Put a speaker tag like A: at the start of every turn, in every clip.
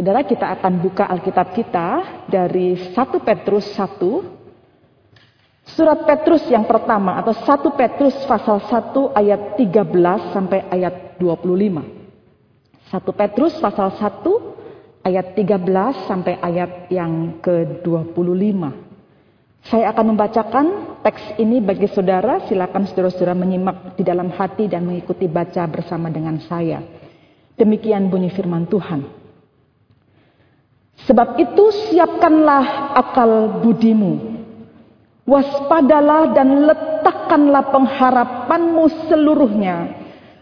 A: Saudara kita akan buka Alkitab kita dari 1 Petrus 1. Surat Petrus yang pertama atau 1 Petrus pasal 1 ayat 13 sampai ayat 25. 1 Petrus pasal 1 ayat 13 sampai ayat yang ke-25. Saya akan membacakan teks ini bagi saudara. Silakan saudara-saudara menyimak di dalam hati dan mengikuti baca bersama dengan saya. Demikian bunyi firman Tuhan. Sebab itu siapkanlah akal budimu. Waspadalah dan letakkanlah pengharapanmu seluruhnya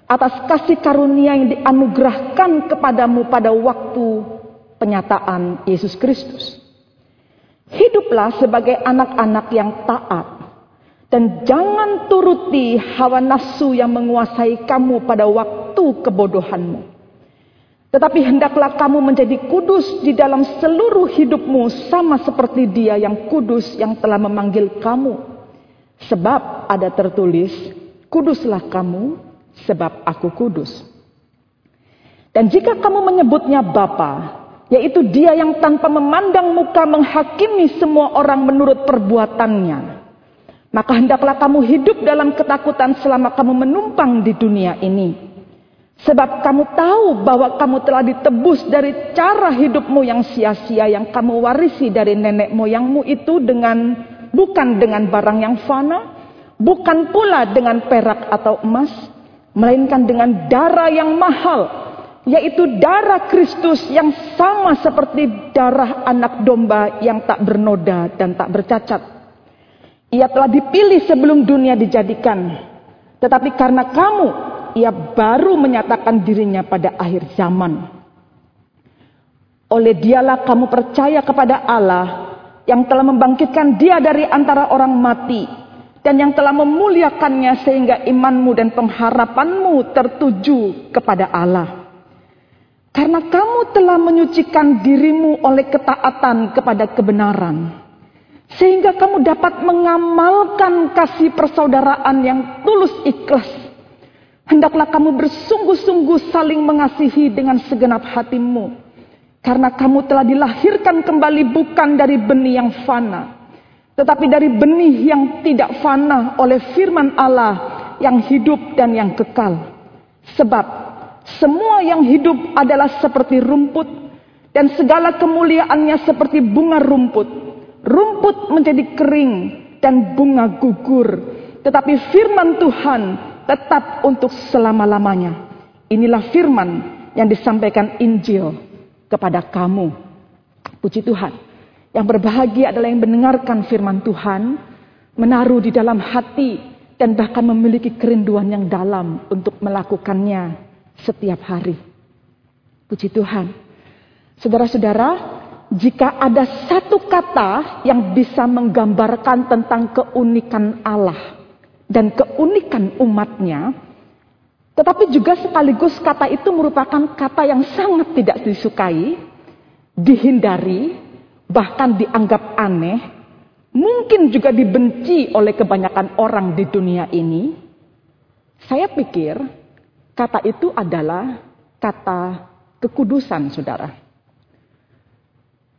A: atas kasih karunia yang dianugerahkan kepadamu pada waktu penyataan Yesus Kristus. Hiduplah sebagai anak-anak yang taat dan jangan turuti hawa nafsu yang menguasai kamu pada waktu kebodohanmu. Tetapi hendaklah kamu menjadi kudus di dalam seluruh hidupmu sama seperti dia yang kudus yang telah memanggil kamu. Sebab ada tertulis, kuduslah kamu sebab aku kudus. Dan jika kamu menyebutnya Bapa, yaitu dia yang tanpa memandang muka menghakimi semua orang menurut perbuatannya, maka hendaklah kamu hidup dalam ketakutan selama kamu menumpang di dunia ini Sebab kamu tahu bahwa kamu telah ditebus dari cara hidupmu yang sia-sia yang kamu warisi dari nenek moyangmu itu dengan bukan dengan barang yang fana, bukan pula dengan perak atau emas, melainkan dengan darah yang mahal, yaitu darah Kristus yang sama seperti darah anak domba yang tak bernoda dan tak bercacat. Ia telah dipilih sebelum dunia dijadikan, tetapi karena kamu ia baru menyatakan dirinya pada akhir zaman. Oleh dialah kamu percaya kepada Allah yang telah membangkitkan dia dari antara orang mati dan yang telah memuliakannya sehingga imanmu dan pengharapanmu tertuju kepada Allah. Karena kamu telah menyucikan dirimu oleh ketaatan kepada kebenaran. Sehingga kamu dapat mengamalkan kasih persaudaraan yang tulus ikhlas Hendaklah kamu bersungguh-sungguh saling mengasihi dengan segenap hatimu. Karena kamu telah dilahirkan kembali bukan dari benih yang fana. Tetapi dari benih yang tidak fana oleh firman Allah yang hidup dan yang kekal. Sebab semua yang hidup adalah seperti rumput. Dan segala kemuliaannya seperti bunga rumput. Rumput menjadi kering dan bunga gugur. Tetapi firman Tuhan tetap untuk selama-lamanya. Inilah firman yang disampaikan Injil kepada kamu. Puji Tuhan. Yang berbahagia adalah yang mendengarkan firman Tuhan, menaruh di dalam hati, dan bahkan memiliki kerinduan yang dalam untuk melakukannya setiap hari. Puji Tuhan. Saudara-saudara, jika ada satu kata yang bisa menggambarkan tentang keunikan Allah, dan keunikan umatnya, tetapi juga sekaligus kata itu merupakan kata yang sangat tidak disukai, dihindari, bahkan dianggap aneh, mungkin juga dibenci oleh kebanyakan orang di dunia ini. Saya pikir kata itu adalah kata kekudusan, saudara.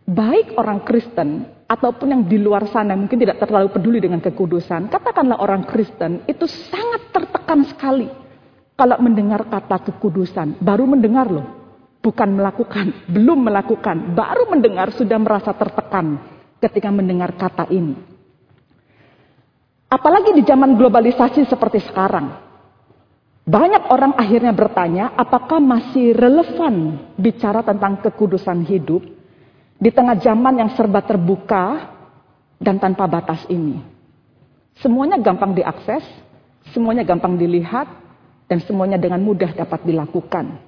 A: Baik orang Kristen ataupun yang di luar sana mungkin tidak terlalu peduli dengan kekudusan, katakanlah orang Kristen itu sangat tertekan sekali kalau mendengar kata kekudusan. Baru mendengar loh, bukan melakukan, belum melakukan, baru mendengar sudah merasa tertekan ketika mendengar kata ini. Apalagi di zaman globalisasi seperti sekarang. Banyak orang akhirnya bertanya, apakah masih relevan bicara tentang kekudusan hidup di tengah zaman yang serba terbuka dan tanpa batas ini. Semuanya gampang diakses, semuanya gampang dilihat, dan semuanya dengan mudah dapat dilakukan.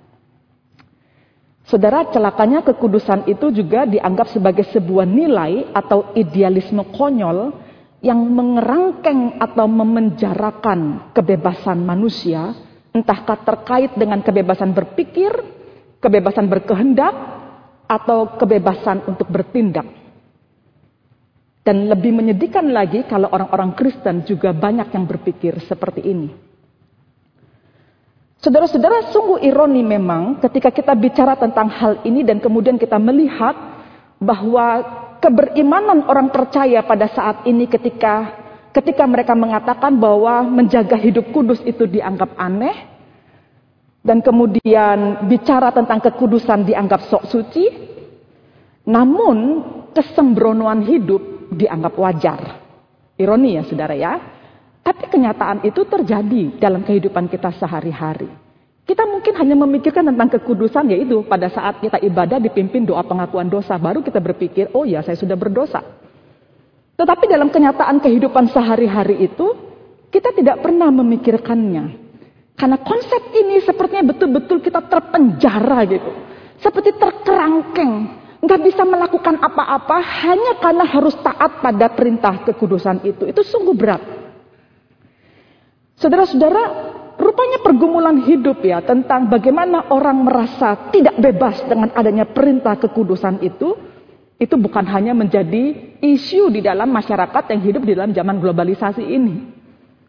A: Saudara, celakanya kekudusan itu juga dianggap sebagai sebuah nilai atau idealisme konyol yang mengerangkeng atau memenjarakan kebebasan manusia, entahkah terkait dengan kebebasan berpikir, kebebasan berkehendak, atau kebebasan untuk bertindak. Dan lebih menyedihkan lagi kalau orang-orang Kristen juga banyak yang berpikir seperti ini. Saudara-saudara, sungguh ironi memang ketika kita bicara tentang hal ini dan kemudian kita melihat bahwa keberimanan orang percaya pada saat ini ketika ketika mereka mengatakan bahwa menjaga hidup kudus itu dianggap aneh dan kemudian bicara tentang kekudusan dianggap sok suci, namun kesembronoan hidup dianggap wajar. Ironi ya saudara ya. Tapi kenyataan itu terjadi dalam kehidupan kita sehari-hari. Kita mungkin hanya memikirkan tentang kekudusan yaitu pada saat kita ibadah dipimpin doa pengakuan dosa. Baru kita berpikir, oh ya saya sudah berdosa. Tetapi dalam kenyataan kehidupan sehari-hari itu, kita tidak pernah memikirkannya. Karena konsep ini sepertinya betul-betul kita terpenjara gitu. Seperti terkerangkeng. Nggak bisa melakukan apa-apa hanya karena harus taat pada perintah kekudusan itu. Itu sungguh berat. Saudara-saudara, rupanya pergumulan hidup ya tentang bagaimana orang merasa tidak bebas dengan adanya perintah kekudusan itu, itu bukan hanya menjadi isu di dalam masyarakat yang hidup di dalam zaman globalisasi ini.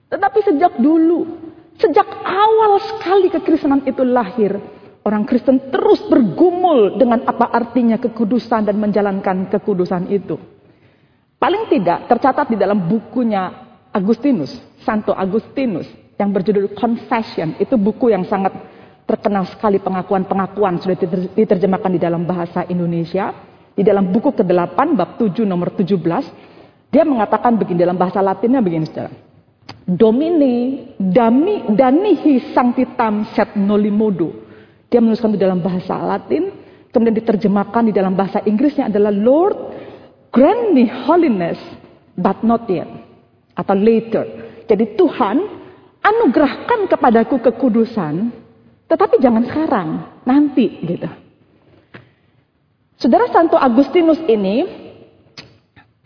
A: Tetapi sejak dulu, sejak awal sekali kekristenan itu lahir, orang Kristen terus bergumul dengan apa artinya kekudusan dan menjalankan kekudusan itu. Paling tidak tercatat di dalam bukunya Agustinus, Santo Agustinus yang berjudul Confession. Itu buku yang sangat terkenal sekali pengakuan-pengakuan sudah diterjemahkan di dalam bahasa Indonesia. Di dalam buku ke-8 bab 7 nomor 17 dia mengatakan begini dalam bahasa Latinnya begini saudara. Domini dami danihi sanctitam set nolimodo. Dia menuliskan di dalam bahasa Latin, kemudian diterjemahkan di dalam bahasa Inggrisnya adalah Lord grant me holiness but not yet atau later. Jadi Tuhan anugerahkan kepadaku kekudusan, tetapi jangan sekarang, nanti gitu. Saudara Santo Agustinus ini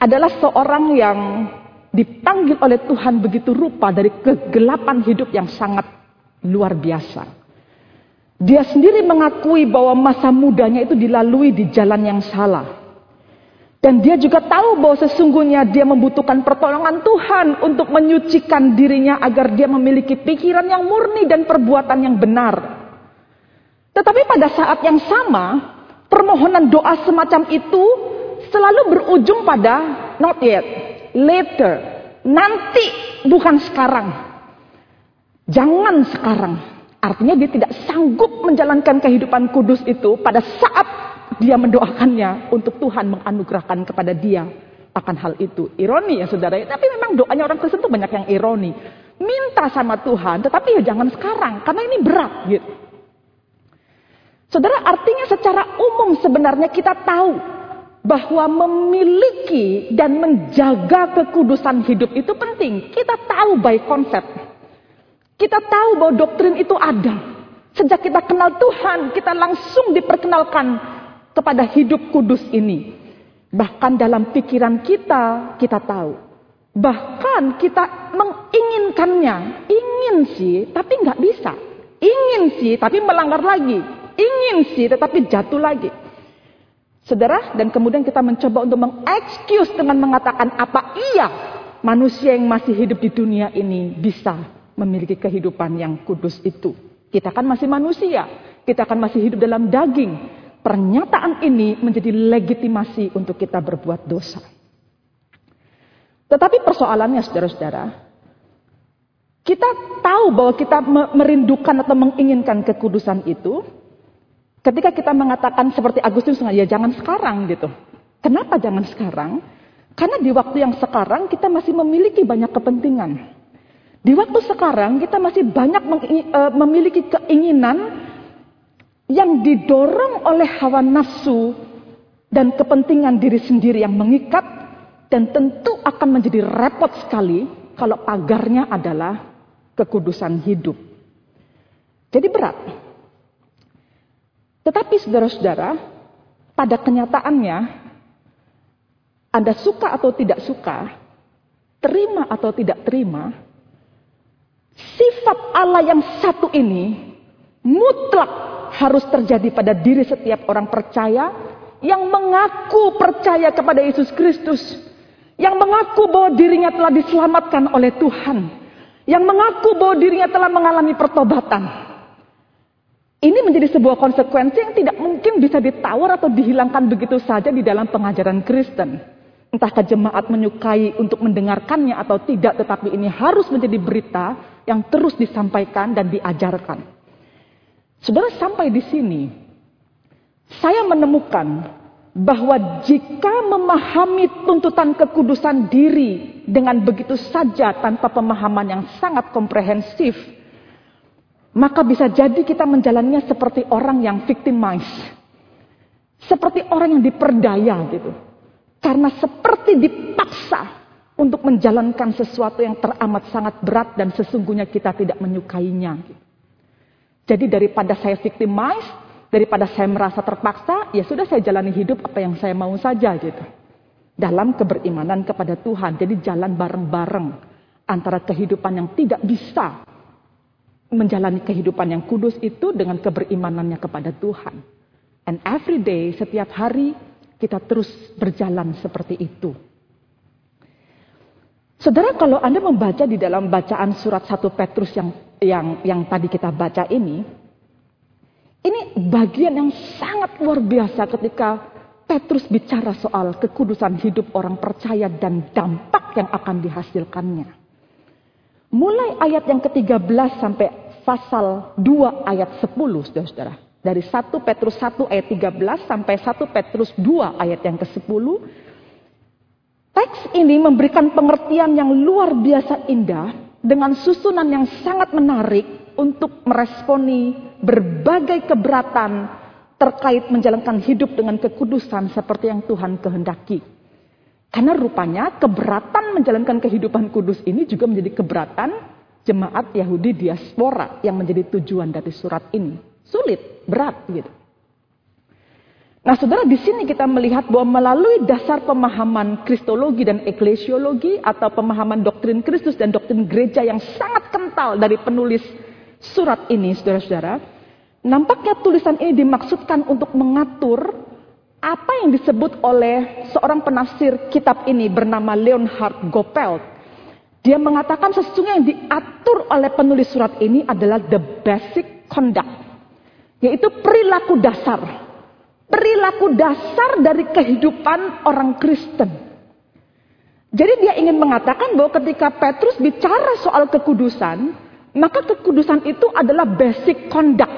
A: adalah seorang yang dipanggil oleh Tuhan begitu rupa dari kegelapan hidup yang sangat luar biasa. Dia sendiri mengakui bahwa masa mudanya itu dilalui di jalan yang salah. Dan dia juga tahu bahwa sesungguhnya dia membutuhkan pertolongan Tuhan untuk menyucikan dirinya agar dia memiliki pikiran yang murni dan perbuatan yang benar. Tetapi pada saat yang sama, permohonan doa semacam itu selalu berujung pada not yet, later, nanti bukan sekarang. Jangan sekarang. Artinya dia tidak sanggup menjalankan kehidupan kudus itu pada saat dia mendoakannya untuk Tuhan menganugerahkan kepada dia akan hal itu. Ironi ya saudara, tapi memang doanya orang Kristen itu banyak yang ironi. Minta sama Tuhan, tetapi ya jangan sekarang, karena ini berat gitu. Saudara, artinya secara umum sebenarnya kita tahu bahwa memiliki dan menjaga kekudusan hidup itu penting. Kita tahu by konsep. Kita tahu bahwa doktrin itu ada. Sejak kita kenal Tuhan, kita langsung diperkenalkan kepada hidup kudus ini. Bahkan dalam pikiran kita, kita tahu. Bahkan kita menginginkannya. Ingin sih, tapi nggak bisa. Ingin sih, tapi melanggar lagi. Ingin sih, tetapi jatuh lagi. Saudara, dan kemudian kita mencoba untuk mengexcuse dengan mengatakan apa iya manusia yang masih hidup di dunia ini bisa memiliki kehidupan yang kudus itu. Kita kan masih manusia, kita kan masih hidup dalam daging, Pernyataan ini menjadi legitimasi untuk kita berbuat dosa. Tetapi persoalannya saudara-saudara, kita tahu bahwa kita merindukan atau menginginkan kekudusan itu ketika kita mengatakan seperti Agustus, ya jangan sekarang gitu. Kenapa jangan sekarang? Karena di waktu yang sekarang kita masih memiliki banyak kepentingan. Di waktu sekarang kita masih banyak eh, memiliki keinginan yang didorong oleh hawa nafsu dan kepentingan diri sendiri yang mengikat dan tentu akan menjadi repot sekali kalau pagarnya adalah kekudusan hidup. Jadi berat. Tetapi saudara-saudara, pada kenyataannya Anda suka atau tidak suka, terima atau tidak terima, sifat Allah yang satu ini mutlak harus terjadi pada diri setiap orang percaya yang mengaku percaya kepada Yesus Kristus, yang mengaku bahwa dirinya telah diselamatkan oleh Tuhan, yang mengaku bahwa dirinya telah mengalami pertobatan. Ini menjadi sebuah konsekuensi yang tidak mungkin bisa ditawar atau dihilangkan begitu saja di dalam pengajaran Kristen. Entahkah jemaat menyukai untuk mendengarkannya atau tidak, tetapi ini harus menjadi berita yang terus disampaikan dan diajarkan. Saudara sampai di sini, saya menemukan bahwa jika memahami tuntutan kekudusan diri dengan begitu saja tanpa pemahaman yang sangat komprehensif, maka bisa jadi kita menjalannya seperti orang yang victimized. Seperti orang yang diperdaya gitu. Karena seperti dipaksa untuk menjalankan sesuatu yang teramat sangat berat dan sesungguhnya kita tidak menyukainya. Gitu. Jadi daripada saya victimized, daripada saya merasa terpaksa, ya sudah saya jalani hidup apa yang saya mau saja gitu. Dalam keberimanan kepada Tuhan. Jadi jalan bareng-bareng antara kehidupan yang tidak bisa menjalani kehidupan yang kudus itu dengan keberimanannya kepada Tuhan. And every day, setiap hari kita terus berjalan seperti itu. Saudara, kalau Anda membaca di dalam bacaan surat 1 Petrus yang yang yang tadi kita baca ini, ini bagian yang sangat luar biasa ketika Petrus bicara soal kekudusan hidup orang percaya dan dampak yang akan dihasilkannya. Mulai ayat yang ke-13 sampai pasal 2 ayat 10, saudara-saudara. Dari 1 Petrus 1 ayat 13 sampai 1 Petrus 2 ayat yang ke-10. Teks ini memberikan pengertian yang luar biasa indah dengan susunan yang sangat menarik untuk meresponi berbagai keberatan terkait menjalankan hidup dengan kekudusan seperti yang Tuhan kehendaki. Karena rupanya keberatan menjalankan kehidupan kudus ini juga menjadi keberatan jemaat Yahudi diaspora yang menjadi tujuan dari surat ini. Sulit, berat gitu. Nah saudara di sini kita melihat bahwa melalui dasar pemahaman kristologi dan eklesiologi atau pemahaman doktrin Kristus dan doktrin gereja yang sangat kental dari penulis surat ini saudara-saudara. Nampaknya tulisan ini dimaksudkan untuk mengatur apa yang disebut oleh seorang penafsir kitab ini bernama Leonhard Gopelt. Dia mengatakan sesungguhnya yang diatur oleh penulis surat ini adalah the basic conduct. Yaitu perilaku dasar. Perilaku dasar dari kehidupan orang Kristen. Jadi dia ingin mengatakan bahwa ketika Petrus bicara soal kekudusan, maka kekudusan itu adalah basic conduct.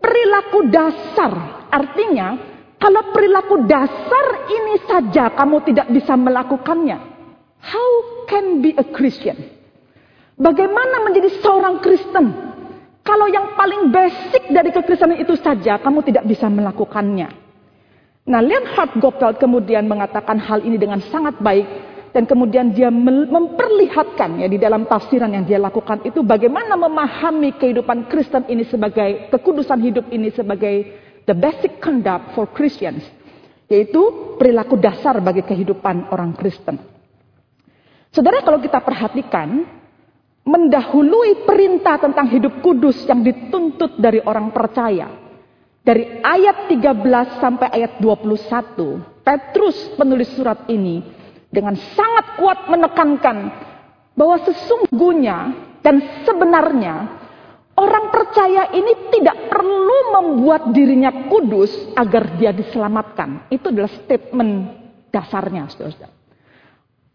A: Perilaku dasar artinya kalau perilaku dasar ini saja kamu tidak bisa melakukannya, how can be a Christian? Bagaimana menjadi seorang Kristen? Kalau yang paling basic dari kekristenan itu saja kamu tidak bisa melakukannya. Nah, Leonhard Gopelt kemudian mengatakan hal ini dengan sangat baik dan kemudian dia memperlihatkan ya di dalam tafsiran yang dia lakukan itu bagaimana memahami kehidupan Kristen ini sebagai kekudusan hidup ini sebagai the basic conduct for Christians, yaitu perilaku dasar bagi kehidupan orang Kristen. Saudara kalau kita perhatikan, mendahului perintah tentang hidup kudus yang dituntut dari orang percaya. Dari ayat 13 sampai ayat 21, Petrus penulis surat ini dengan sangat kuat menekankan bahwa sesungguhnya dan sebenarnya Orang percaya ini tidak perlu membuat dirinya kudus agar dia diselamatkan. Itu adalah statement dasarnya, saudara.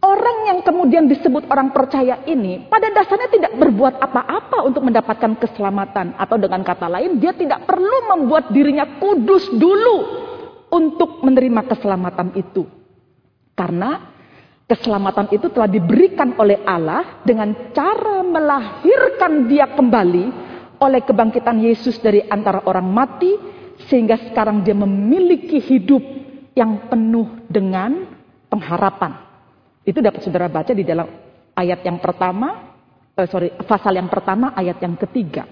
A: Orang yang kemudian disebut orang percaya ini pada dasarnya tidak berbuat apa-apa untuk mendapatkan keselamatan. Atau dengan kata lain, dia tidak perlu membuat dirinya kudus dulu untuk menerima keselamatan itu. Karena keselamatan itu telah diberikan oleh Allah dengan cara melahirkan dia kembali oleh kebangkitan Yesus dari antara orang mati sehingga sekarang dia memiliki hidup yang penuh dengan pengharapan. Itu dapat saudara baca di dalam ayat yang pertama, eh, sorry, pasal yang pertama ayat yang ketiga.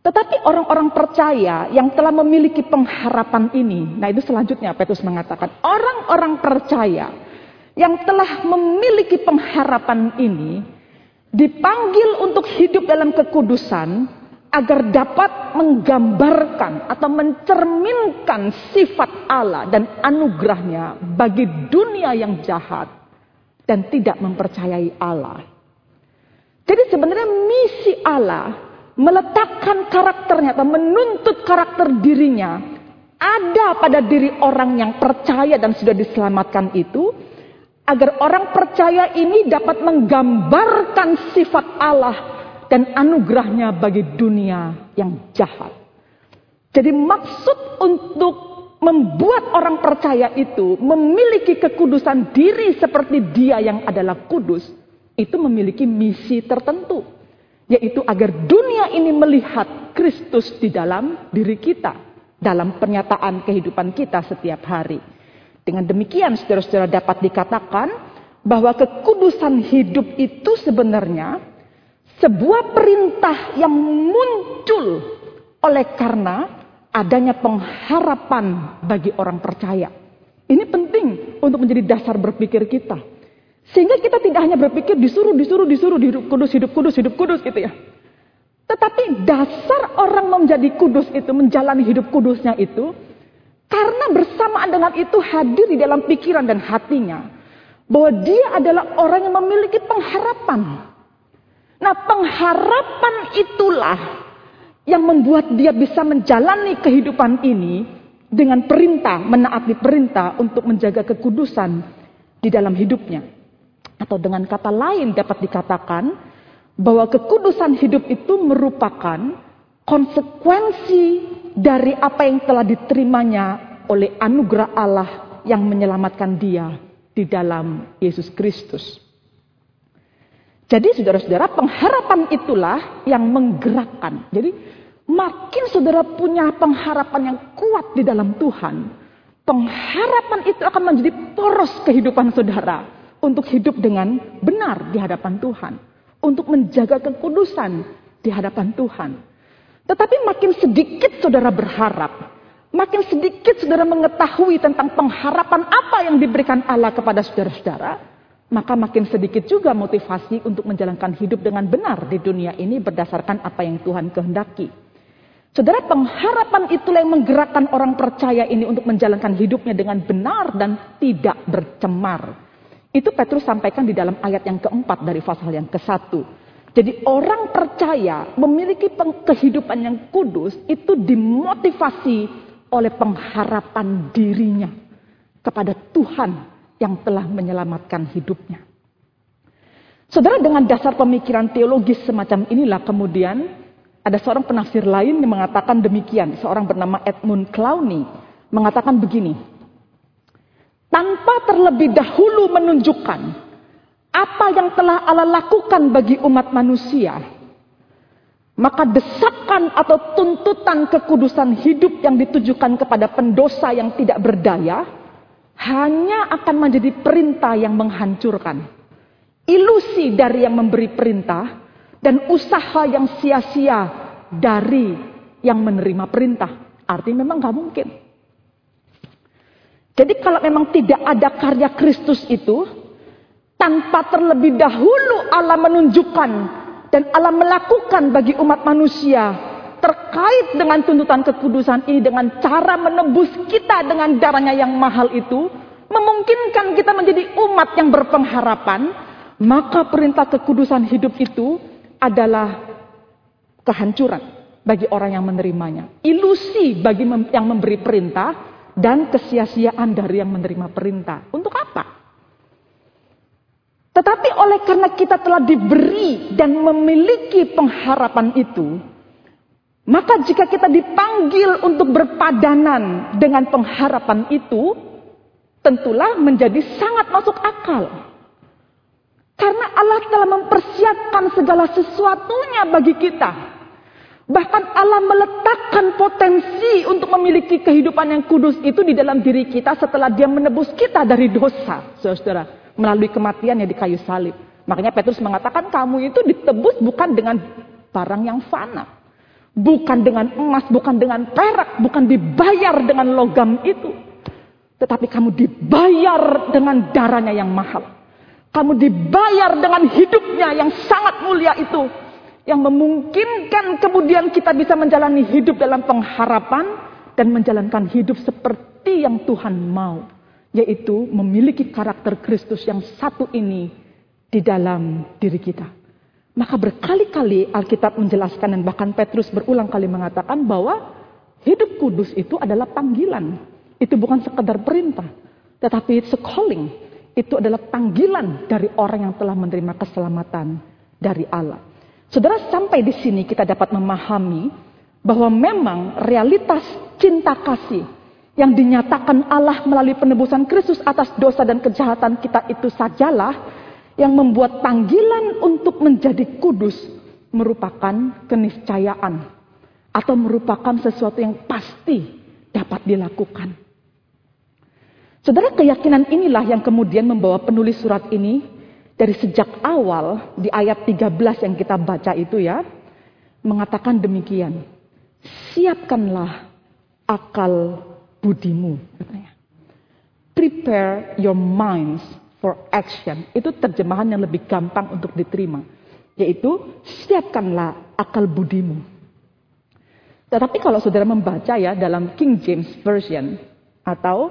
A: Tetapi orang-orang percaya yang telah memiliki pengharapan ini, nah itu selanjutnya Petrus mengatakan, orang-orang percaya yang telah memiliki pengharapan ini, dipanggil untuk hidup dalam kekudusan agar dapat menggambarkan atau mencerminkan sifat Allah dan anugerahnya bagi dunia yang jahat dan tidak mempercayai Allah. Jadi sebenarnya misi Allah meletakkan karakternya atau menuntut karakter dirinya ada pada diri orang yang percaya dan sudah diselamatkan itu agar orang percaya ini dapat menggambarkan sifat Allah dan anugerahnya bagi dunia yang jahat. Jadi maksud untuk membuat orang percaya itu memiliki kekudusan diri seperti dia yang adalah kudus, itu memiliki misi tertentu. Yaitu agar dunia ini melihat Kristus di dalam diri kita. Dalam pernyataan kehidupan kita setiap hari. Dengan demikian saudara-saudara dapat dikatakan bahwa kekudusan hidup itu sebenarnya sebuah perintah yang muncul oleh karena adanya pengharapan bagi orang percaya. Ini penting untuk menjadi dasar berpikir kita. Sehingga kita tidak hanya berpikir disuruh, disuruh, disuruh, hidup kudus, hidup kudus, hidup kudus gitu ya. Tetapi dasar orang menjadi kudus itu, menjalani hidup kudusnya itu, karena bersamaan dengan itu hadir di dalam pikiran dan hatinya. Bahwa dia adalah orang yang memiliki pengharapan. Nah pengharapan itulah yang membuat dia bisa menjalani kehidupan ini dengan perintah, menaati perintah untuk menjaga kekudusan di dalam hidupnya. Atau dengan kata lain dapat dikatakan bahwa kekudusan hidup itu merupakan konsekuensi dari apa yang telah diterimanya oleh anugerah Allah yang menyelamatkan dia di dalam Yesus Kristus. Jadi saudara-saudara pengharapan itulah yang menggerakkan. Jadi Makin saudara punya pengharapan yang kuat di dalam Tuhan, pengharapan itu akan menjadi poros kehidupan saudara untuk hidup dengan benar di hadapan Tuhan, untuk menjaga kekudusan di hadapan Tuhan. Tetapi makin sedikit saudara berharap, makin sedikit saudara mengetahui tentang pengharapan apa yang diberikan Allah kepada saudara-saudara, maka makin sedikit juga motivasi untuk menjalankan hidup dengan benar di dunia ini berdasarkan apa yang Tuhan kehendaki. Saudara, pengharapan itulah yang menggerakkan orang percaya ini untuk menjalankan hidupnya dengan benar dan tidak bercemar. Itu Petrus sampaikan di dalam ayat yang keempat dari pasal yang ke satu. Jadi orang percaya memiliki kehidupan yang kudus itu dimotivasi oleh pengharapan dirinya kepada Tuhan yang telah menyelamatkan hidupnya. Saudara dengan dasar pemikiran teologis semacam inilah kemudian ada seorang penafsir lain yang mengatakan demikian. Seorang bernama Edmund Clowney mengatakan begini. Tanpa terlebih dahulu menunjukkan apa yang telah Allah lakukan bagi umat manusia, maka desakan atau tuntutan kekudusan hidup yang ditujukan kepada pendosa yang tidak berdaya hanya akan menjadi perintah yang menghancurkan. Ilusi dari yang memberi perintah dan usaha yang sia-sia dari yang menerima perintah. Artinya memang gak mungkin. Jadi kalau memang tidak ada karya Kristus itu, tanpa terlebih dahulu Allah menunjukkan dan Allah melakukan bagi umat manusia terkait dengan tuntutan kekudusan ini dengan cara menebus kita dengan darahnya yang mahal itu, memungkinkan kita menjadi umat yang berpengharapan, maka perintah kekudusan hidup itu adalah kehancuran bagi orang yang menerimanya. Ilusi bagi yang memberi perintah dan kesia-siaan dari yang menerima perintah. Untuk apa? Tetapi oleh karena kita telah diberi dan memiliki pengharapan itu, maka jika kita dipanggil untuk berpadanan dengan pengharapan itu, tentulah menjadi sangat masuk akal. Karena Allah telah mempersiapkan segala sesuatunya bagi kita. Bahkan Allah meletakkan potensi untuk memiliki kehidupan yang kudus itu di dalam diri kita setelah dia menebus kita dari dosa. Saudara, melalui kematian yang di kayu salib. Makanya Petrus mengatakan kamu itu ditebus bukan dengan barang yang fana. Bukan dengan emas, bukan dengan perak, bukan dibayar dengan logam itu. Tetapi kamu dibayar dengan darahnya yang mahal. Kamu dibayar dengan hidupnya yang sangat mulia itu. Yang memungkinkan kemudian kita bisa menjalani hidup dalam pengharapan. Dan menjalankan hidup seperti yang Tuhan mau. Yaitu memiliki karakter Kristus yang satu ini di dalam diri kita. Maka berkali-kali Alkitab menjelaskan dan bahkan Petrus berulang kali mengatakan bahwa hidup kudus itu adalah panggilan. Itu bukan sekedar perintah, tetapi it's a calling. Itu adalah panggilan dari orang yang telah menerima keselamatan dari Allah. Saudara sampai di sini kita dapat memahami bahwa memang realitas cinta kasih yang dinyatakan Allah melalui penebusan Kristus atas dosa dan kejahatan kita itu sajalah yang membuat panggilan untuk menjadi kudus merupakan keniscayaan atau merupakan sesuatu yang pasti dapat dilakukan. Saudara, keyakinan inilah yang kemudian membawa penulis surat ini dari sejak awal di ayat 13 yang kita baca itu ya, mengatakan demikian. Siapkanlah akal budimu, katanya. Prepare your minds for action. Itu terjemahan yang lebih gampang untuk diterima. Yaitu, siapkanlah akal budimu. Tetapi kalau saudara membaca ya dalam King James Version atau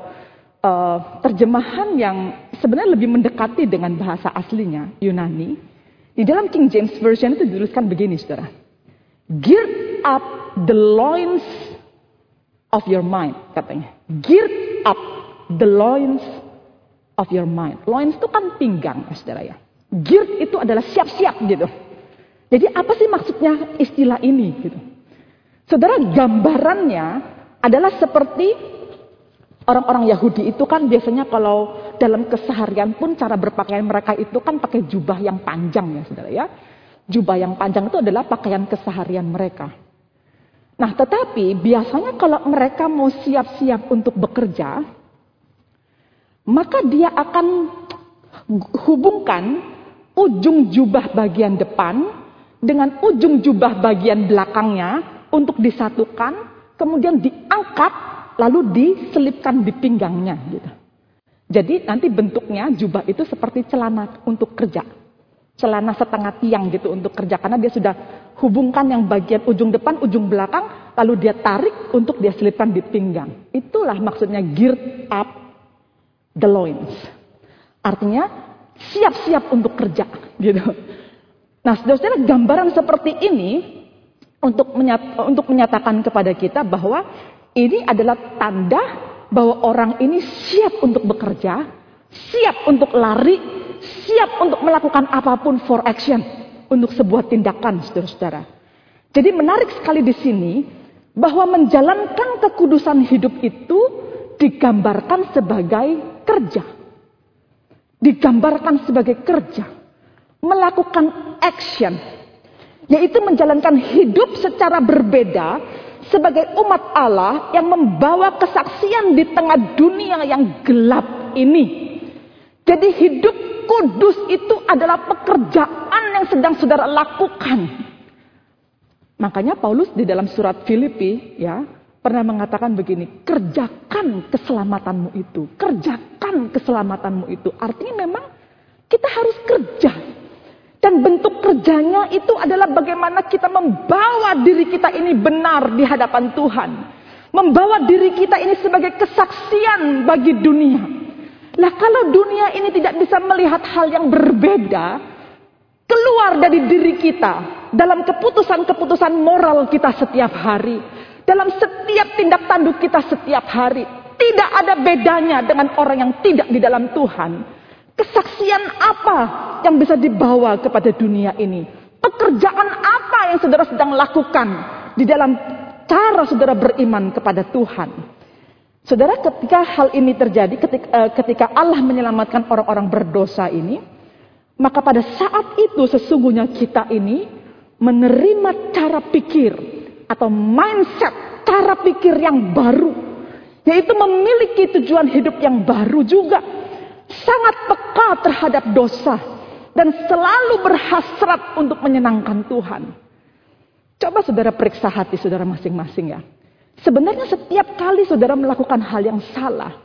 A: uh, terjemahan yang sebenarnya lebih mendekati dengan bahasa aslinya Yunani. Di dalam King James Version itu dituliskan begini, saudara. Gear up the loins of your mind, katanya. Gear up the loins of your mind. Loins itu kan pinggang, ya, saudara ya. Gear itu adalah siap-siap gitu. Jadi apa sih maksudnya istilah ini gitu? Saudara gambarannya adalah seperti Orang-orang Yahudi itu kan biasanya kalau dalam keseharian pun cara berpakaian mereka itu kan pakai jubah yang panjang ya saudara ya. Jubah yang panjang itu adalah pakaian keseharian mereka. Nah tetapi biasanya kalau mereka mau siap-siap untuk bekerja, maka dia akan hubungkan ujung jubah bagian depan dengan ujung jubah bagian belakangnya untuk disatukan, kemudian diangkat lalu diselipkan di pinggangnya gitu. Jadi nanti bentuknya jubah itu seperti celana untuk kerja. Celana setengah tiang gitu untuk kerja karena dia sudah hubungkan yang bagian ujung depan, ujung belakang, lalu dia tarik untuk dia selipkan di pinggang. Itulah maksudnya geared up the loins. Artinya siap-siap untuk kerja gitu. Nah, saudara gambaran seperti ini untuk menyatakan kepada kita bahwa ini adalah tanda bahwa orang ini siap untuk bekerja, siap untuk lari, siap untuk melakukan apa pun for action untuk sebuah tindakan, saudara-saudara. Jadi menarik sekali di sini bahwa menjalankan kekudusan hidup itu digambarkan sebagai kerja. Digambarkan sebagai kerja. Melakukan action. Yaitu menjalankan hidup secara berbeda sebagai umat Allah yang membawa kesaksian di tengah dunia yang gelap ini. Jadi hidup kudus itu adalah pekerjaan yang sedang saudara lakukan. Makanya Paulus di dalam surat Filipi ya pernah mengatakan begini, kerjakan keselamatanmu itu, kerjakan keselamatanmu itu. Artinya memang kita harus kerja dan bentuk kerjanya itu adalah bagaimana kita membawa diri kita ini benar di hadapan Tuhan. Membawa diri kita ini sebagai kesaksian bagi dunia. Nah kalau dunia ini tidak bisa melihat hal yang berbeda, keluar dari diri kita dalam keputusan-keputusan moral kita setiap hari, dalam setiap tindak tanduk kita setiap hari, tidak ada bedanya dengan orang yang tidak di dalam Tuhan. Kesaksian apa yang bisa dibawa kepada dunia ini? Pekerjaan apa yang saudara sedang lakukan di dalam cara saudara beriman kepada Tuhan? Saudara, ketika hal ini terjadi, ketika, eh, ketika Allah menyelamatkan orang-orang berdosa ini, maka pada saat itu sesungguhnya kita ini menerima cara pikir atau mindset cara pikir yang baru, yaitu memiliki tujuan hidup yang baru juga sangat peka terhadap dosa dan selalu berhasrat untuk menyenangkan Tuhan. Coba saudara periksa hati saudara masing-masing ya. Sebenarnya setiap kali saudara melakukan hal yang salah,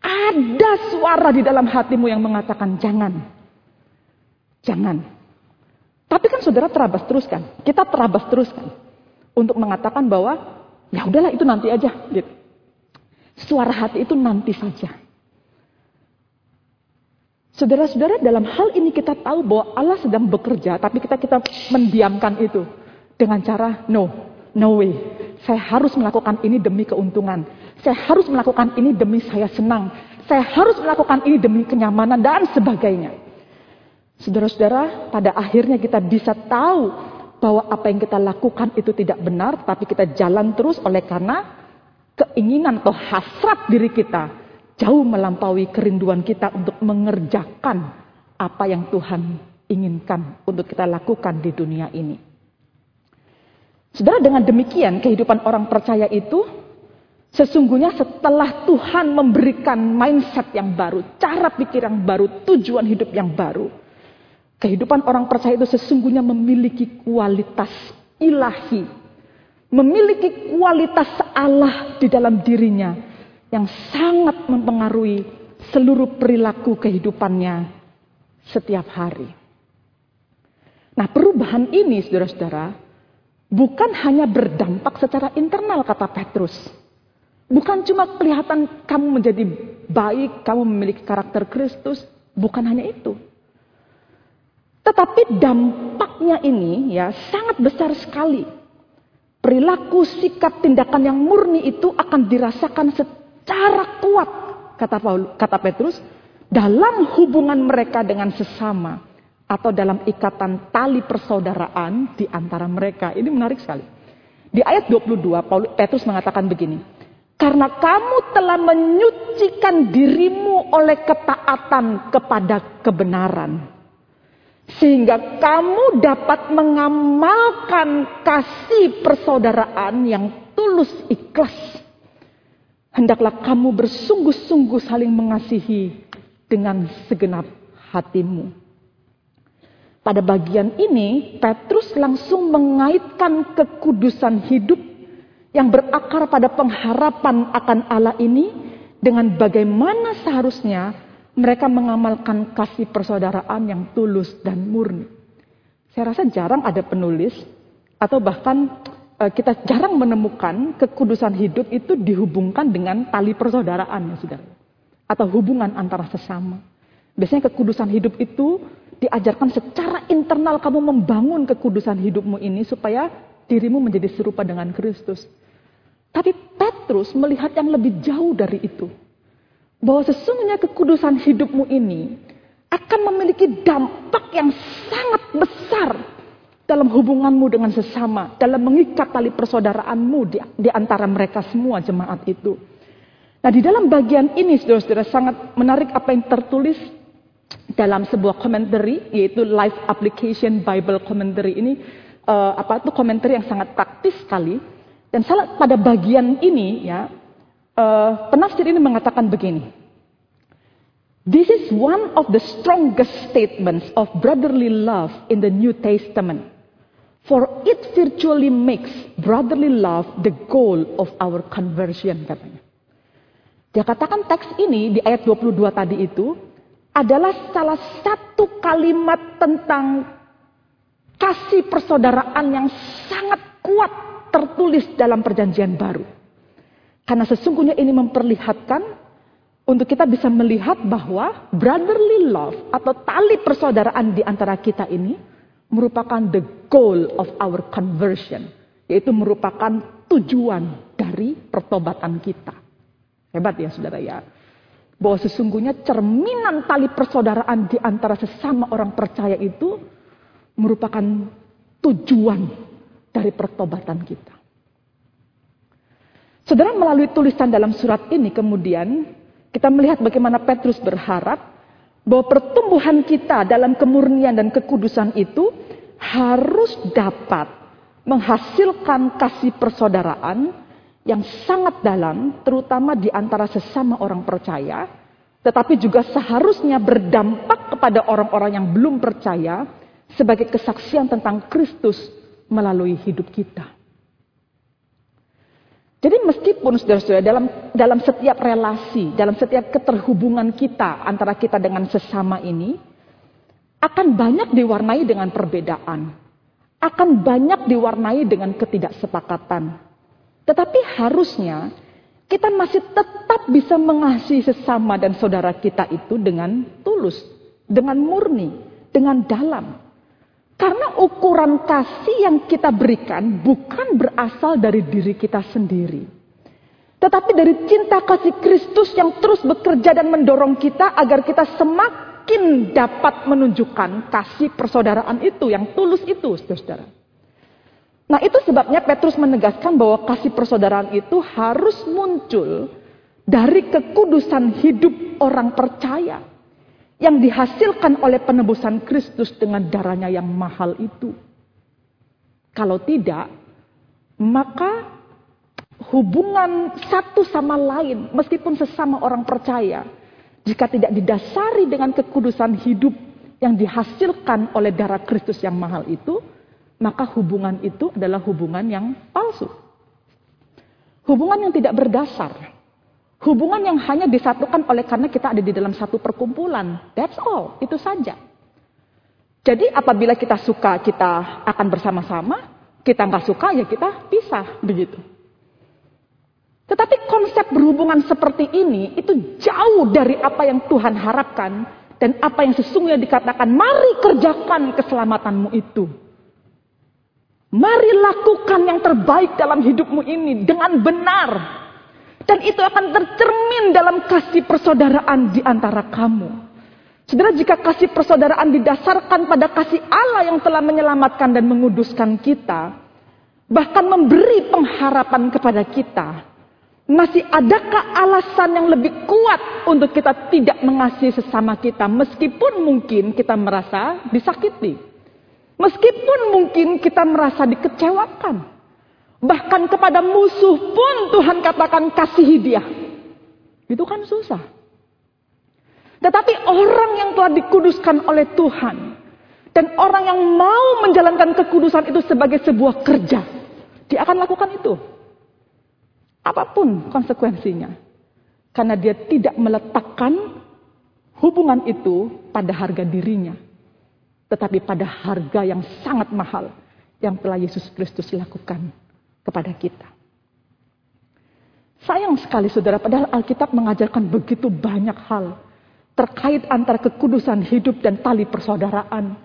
A: ada suara di dalam hatimu yang mengatakan jangan. Jangan. Tapi kan saudara terabas teruskan. Kita terabas teruskan. Untuk mengatakan bahwa ya udahlah itu nanti aja. Gitu. Suara hati itu nanti saja. Saudara-saudara, dalam hal ini kita tahu bahwa Allah sedang bekerja, tapi kita kita mendiamkan itu dengan cara no, no way. Saya harus melakukan ini demi keuntungan. Saya harus melakukan ini demi saya senang. Saya harus melakukan ini demi kenyamanan dan sebagainya. Saudara-saudara, pada akhirnya kita bisa tahu bahwa apa yang kita lakukan itu tidak benar, tapi kita jalan terus oleh karena keinginan atau hasrat diri kita jauh melampaui kerinduan kita untuk mengerjakan apa yang Tuhan inginkan untuk kita lakukan di dunia ini. Saudara, dengan demikian kehidupan orang percaya itu sesungguhnya setelah Tuhan memberikan mindset yang baru, cara pikir yang baru, tujuan hidup yang baru. Kehidupan orang percaya itu sesungguhnya memiliki kualitas ilahi. Memiliki kualitas Allah di dalam dirinya yang sangat mempengaruhi seluruh perilaku kehidupannya setiap hari. Nah, perubahan ini, saudara-saudara, bukan hanya berdampak secara internal, kata Petrus. Bukan cuma kelihatan kamu menjadi baik, kamu memiliki karakter Kristus, bukan hanya itu. Tetapi dampaknya ini ya sangat besar sekali. Perilaku, sikap, tindakan yang murni itu akan dirasakan secara kuat kata Paul, kata Petrus dalam hubungan mereka dengan sesama atau dalam ikatan tali persaudaraan di antara mereka. Ini menarik sekali. Di ayat 22 Paulus Petrus mengatakan begini. Karena kamu telah menyucikan dirimu oleh ketaatan kepada kebenaran. Sehingga kamu dapat mengamalkan kasih persaudaraan yang tulus ikhlas Hendaklah kamu bersungguh-sungguh saling mengasihi dengan segenap hatimu. Pada bagian ini, Petrus langsung mengaitkan kekudusan hidup yang berakar pada pengharapan akan Allah ini dengan bagaimana seharusnya mereka mengamalkan kasih persaudaraan yang tulus dan murni. Saya rasa jarang ada penulis atau bahkan Eh, kita jarang menemukan kekudusan hidup itu dihubungkan dengan tali persaudaraan ya saudara. Atau hubungan antara sesama. Biasanya kekudusan hidup itu diajarkan secara internal kamu membangun kekudusan hidupmu ini supaya dirimu menjadi serupa dengan Kristus. Tapi Petrus melihat yang lebih jauh dari itu. Bahwa sesungguhnya kekudusan hidupmu ini akan memiliki dampak yang sangat besar dalam hubunganmu dengan sesama, dalam mengikat tali persaudaraanmu di, di antara mereka semua jemaat itu. Nah, di dalam bagian ini Saudara-saudara sangat menarik apa yang tertulis dalam sebuah commentary yaitu Life Application Bible Commentary ini uh, apa itu commentary yang sangat praktis sekali dan salah pada bagian ini ya uh, penafsir ini mengatakan begini. This is one of the strongest statements of brotherly love in the New Testament. For it virtually makes brotherly love the goal of our conversion katanya. Dia katakan teks ini di ayat 22 tadi itu adalah salah satu kalimat tentang kasih persaudaraan yang sangat kuat tertulis dalam perjanjian baru. Karena sesungguhnya ini memperlihatkan untuk kita bisa melihat bahwa brotherly love atau tali persaudaraan di antara kita ini merupakan the goal of our conversion, yaitu merupakan tujuan dari pertobatan kita. Hebat ya saudara ya. Bahwa sesungguhnya cerminan tali persaudaraan di antara sesama orang percaya itu merupakan tujuan dari pertobatan kita. Saudara melalui tulisan dalam surat ini kemudian kita melihat bagaimana Petrus berharap bahwa pertumbuhan kita dalam kemurnian dan kekudusan itu harus dapat menghasilkan kasih persaudaraan yang sangat dalam, terutama di antara sesama orang percaya, tetapi juga seharusnya berdampak kepada orang-orang yang belum percaya sebagai kesaksian tentang Kristus melalui hidup kita. Jadi meskipun saudara-saudara dalam dalam setiap relasi, dalam setiap keterhubungan kita antara kita dengan sesama ini akan banyak diwarnai dengan perbedaan. Akan banyak diwarnai dengan ketidaksepakatan. Tetapi harusnya kita masih tetap bisa mengasihi sesama dan saudara kita itu dengan tulus, dengan murni, dengan dalam. Karena ukuran kasih yang kita berikan bukan berasal dari diri kita sendiri. Tetapi dari cinta kasih Kristus yang terus bekerja dan mendorong kita agar kita semakin dapat menunjukkan kasih persaudaraan itu yang tulus itu, saudara. Nah itu sebabnya Petrus menegaskan bahwa kasih persaudaraan itu harus muncul dari kekudusan hidup orang percaya yang dihasilkan oleh penebusan Kristus dengan darahnya yang mahal itu. Kalau tidak, maka hubungan satu sama lain, meskipun sesama orang percaya, jika tidak didasari dengan kekudusan hidup yang dihasilkan oleh darah Kristus yang mahal itu, maka hubungan itu adalah hubungan yang palsu. Hubungan yang tidak berdasar. Hubungan yang hanya disatukan oleh karena kita ada di dalam satu perkumpulan. That's all, itu saja. Jadi apabila kita suka kita akan bersama-sama, kita nggak suka ya kita pisah begitu. Tetapi konsep berhubungan seperti ini itu jauh dari apa yang Tuhan harapkan dan apa yang sesungguhnya dikatakan, mari kerjakan keselamatanmu itu. Mari lakukan yang terbaik dalam hidupmu ini dengan benar. Dan itu akan tercermin dalam kasih persaudaraan di antara kamu. Saudara, jika kasih persaudaraan didasarkan pada kasih Allah yang telah menyelamatkan dan menguduskan kita, bahkan memberi pengharapan kepada kita, masih adakah alasan yang lebih kuat untuk kita tidak mengasihi sesama kita, meskipun mungkin kita merasa disakiti, meskipun mungkin kita merasa dikecewakan? Bahkan kepada musuh pun Tuhan katakan kasih dia. Itu kan susah. Tetapi orang yang telah dikuduskan oleh Tuhan. Dan orang yang mau menjalankan kekudusan itu sebagai sebuah kerja. Dia akan lakukan itu. Apa pun konsekuensinya. Karena dia tidak meletakkan hubungan itu pada harga dirinya. Tetapi pada harga yang sangat mahal. Yang telah Yesus Kristus lakukan kepada kita. Sayang sekali saudara, padahal Alkitab mengajarkan begitu banyak hal terkait antara kekudusan hidup dan tali persaudaraan.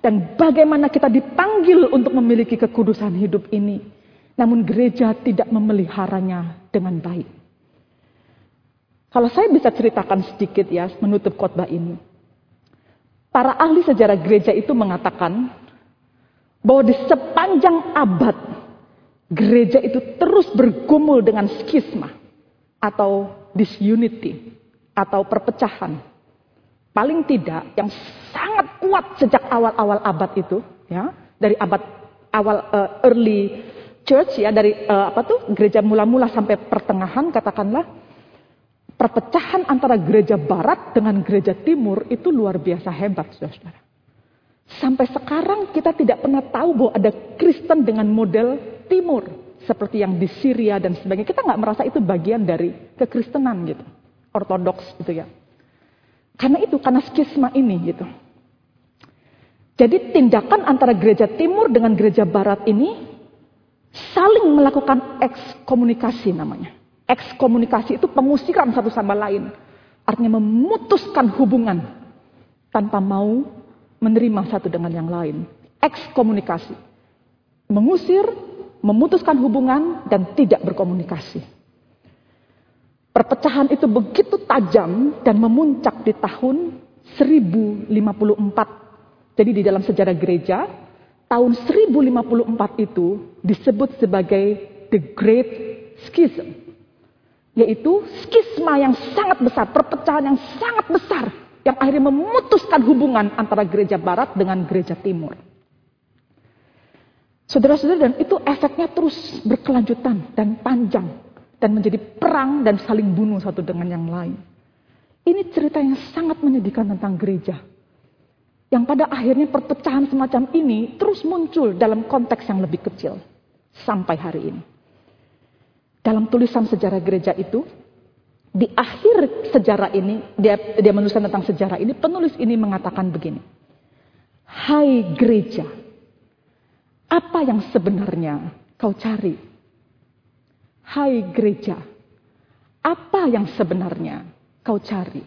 A: Dan bagaimana kita dipanggil untuk memiliki kekudusan hidup ini. Namun gereja tidak memeliharanya dengan baik. Kalau saya bisa ceritakan sedikit ya, menutup khotbah ini. Para ahli sejarah gereja itu mengatakan bahwa di sepanjang abad gereja itu terus bergumul dengan skisma atau disunity atau perpecahan. Paling tidak yang sangat kuat sejak awal-awal abad itu, ya, dari abad awal uh, early church ya dari uh, apa tuh gereja mula-mula sampai pertengahan katakanlah perpecahan antara gereja barat dengan gereja timur itu luar biasa hebat Saudara. Sampai sekarang kita tidak pernah tahu bahwa ada Kristen dengan model timur seperti yang di Syria dan sebagainya. Kita nggak merasa itu bagian dari kekristenan gitu, ortodoks gitu ya. Karena itu karena skisma ini gitu. Jadi tindakan antara gereja timur dengan gereja barat ini saling melakukan ekskomunikasi namanya. Ekskomunikasi itu pengusiran satu sama lain. Artinya memutuskan hubungan tanpa mau menerima satu dengan yang lain. Ekskomunikasi. Mengusir memutuskan hubungan dan tidak berkomunikasi. Perpecahan itu begitu tajam dan memuncak di tahun 1054. Jadi di dalam sejarah gereja, tahun 1054 itu disebut sebagai The Great Schism. Yaitu skisma yang sangat besar, perpecahan yang sangat besar. Yang akhirnya memutuskan hubungan antara gereja barat dengan gereja timur. Saudara-saudara, dan itu efeknya terus berkelanjutan dan panjang. Dan menjadi perang dan saling bunuh satu dengan yang lain. Ini cerita yang sangat menyedihkan tentang gereja. Yang pada akhirnya perpecahan semacam ini terus muncul dalam konteks yang lebih kecil. Sampai hari ini. Dalam tulisan sejarah gereja itu, di akhir sejarah ini, dia, dia menuliskan tentang sejarah ini, penulis ini mengatakan begini. Hai gereja, apa yang sebenarnya kau cari? Hai gereja, apa yang sebenarnya kau cari?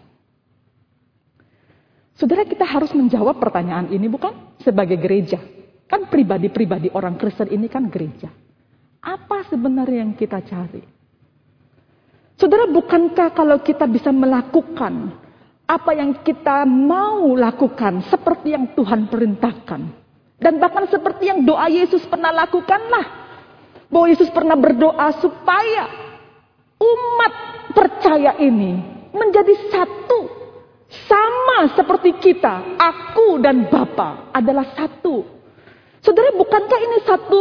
A: Saudara kita harus menjawab pertanyaan ini bukan sebagai gereja. Kan pribadi-pribadi orang Kristen ini kan gereja. Apa sebenarnya yang kita cari? Saudara bukankah kalau kita bisa melakukan apa yang kita mau lakukan seperti yang Tuhan perintahkan. Dan bahkan seperti yang doa Yesus pernah lakukanlah. Bahwa Yesus pernah berdoa supaya umat percaya ini menjadi satu sama seperti kita, aku dan Bapa adalah satu. Saudara, bukankah ini satu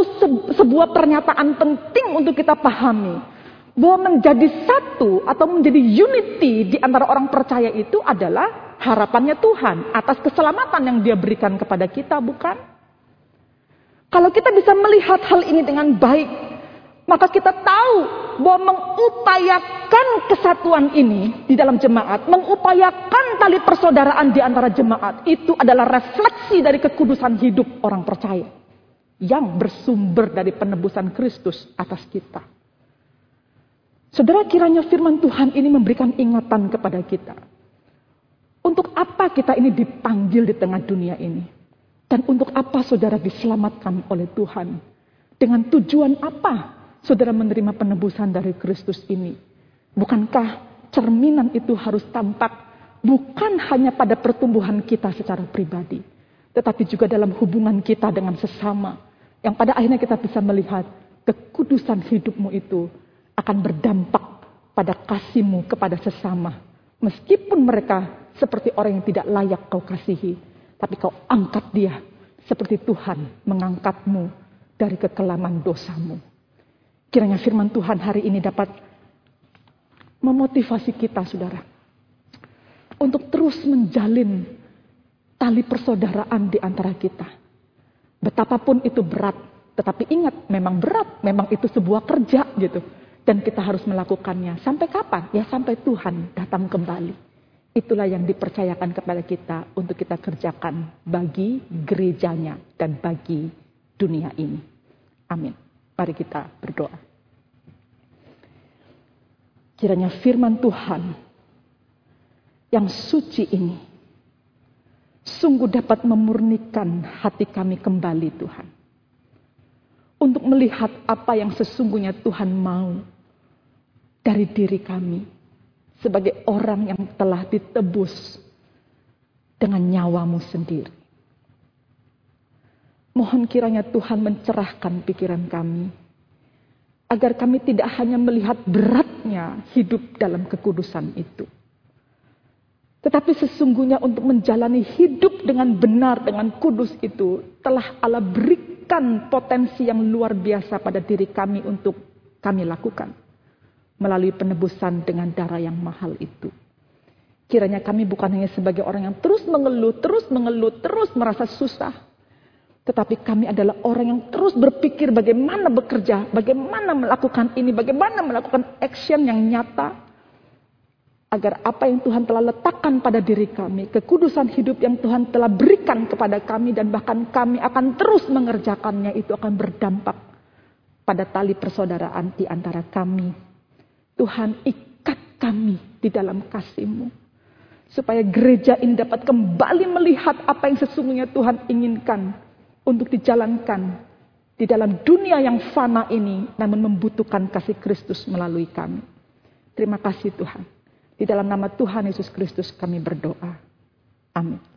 A: sebuah pernyataan penting untuk kita pahami? Bahwa menjadi satu atau menjadi unity di antara orang percaya itu adalah harapannya Tuhan atas keselamatan yang dia berikan kepada kita, bukan? Kalau kita bisa melihat hal ini dengan baik, maka kita tahu bahwa mengupayakan kesatuan ini di dalam jemaat, mengupayakan tali persaudaraan di antara jemaat, itu adalah refleksi dari kekudusan hidup orang percaya. Yang bersumber dari penebusan Kristus atas kita. Saudara kiranya firman Tuhan ini memberikan ingatan kepada kita. Untuk apa kita ini dipanggil di tengah dunia ini? Dan untuk apa saudara diselamatkan oleh Tuhan? Dengan tujuan apa saudara menerima penebusan dari Kristus ini? Bukankah cerminan itu harus tampak bukan hanya pada pertumbuhan kita secara pribadi, tetapi juga dalam hubungan kita dengan sesama, yang pada akhirnya kita bisa melihat kekudusan hidupmu itu akan berdampak pada kasihmu kepada sesama. Meskipun mereka seperti orang yang tidak layak kau kasihi, tapi kau angkat dia seperti Tuhan mengangkatmu dari kekelaman dosamu. Kiranya firman Tuhan hari ini dapat memotivasi kita, saudara, untuk terus menjalin tali persaudaraan di antara kita. Betapapun itu berat, tetapi ingat, memang berat, memang itu sebuah kerja gitu. Dan kita harus melakukannya. Sampai kapan? Ya sampai Tuhan datang kembali. Itulah yang dipercayakan kepada kita untuk kita kerjakan bagi gerejanya dan bagi dunia ini. Amin. Mari kita berdoa. Kiranya firman Tuhan yang suci ini sungguh dapat memurnikan hati kami kembali Tuhan. Untuk melihat apa yang sesungguhnya Tuhan mau dari diri kami sebagai orang yang telah ditebus dengan nyawamu sendiri. Mohon kiranya Tuhan mencerahkan pikiran kami. Agar kami tidak hanya melihat beratnya hidup dalam kekudusan itu. Tetapi sesungguhnya untuk menjalani hidup dengan benar, dengan kudus itu. Telah Allah berikan potensi yang luar biasa pada diri kami untuk kami lakukan. Melalui penebusan dengan darah yang mahal itu. Kiranya kami bukan hanya sebagai orang yang terus mengeluh, terus mengeluh, terus merasa susah. Tetapi kami adalah orang yang terus berpikir bagaimana bekerja, bagaimana melakukan ini, bagaimana melakukan action yang nyata. Agar apa yang Tuhan telah letakkan pada diri kami, kekudusan hidup yang Tuhan telah berikan kepada kami dan bahkan kami akan terus mengerjakannya itu akan berdampak pada tali persaudaraan di antara kami. Tuhan ikat kami di dalam kasih-Mu. Supaya gereja ini dapat kembali melihat apa yang sesungguhnya Tuhan inginkan untuk dijalankan di dalam dunia yang fana ini, namun membutuhkan kasih Kristus melalui kami. Terima kasih Tuhan. Di dalam nama Tuhan Yesus Kristus kami berdoa. Amin.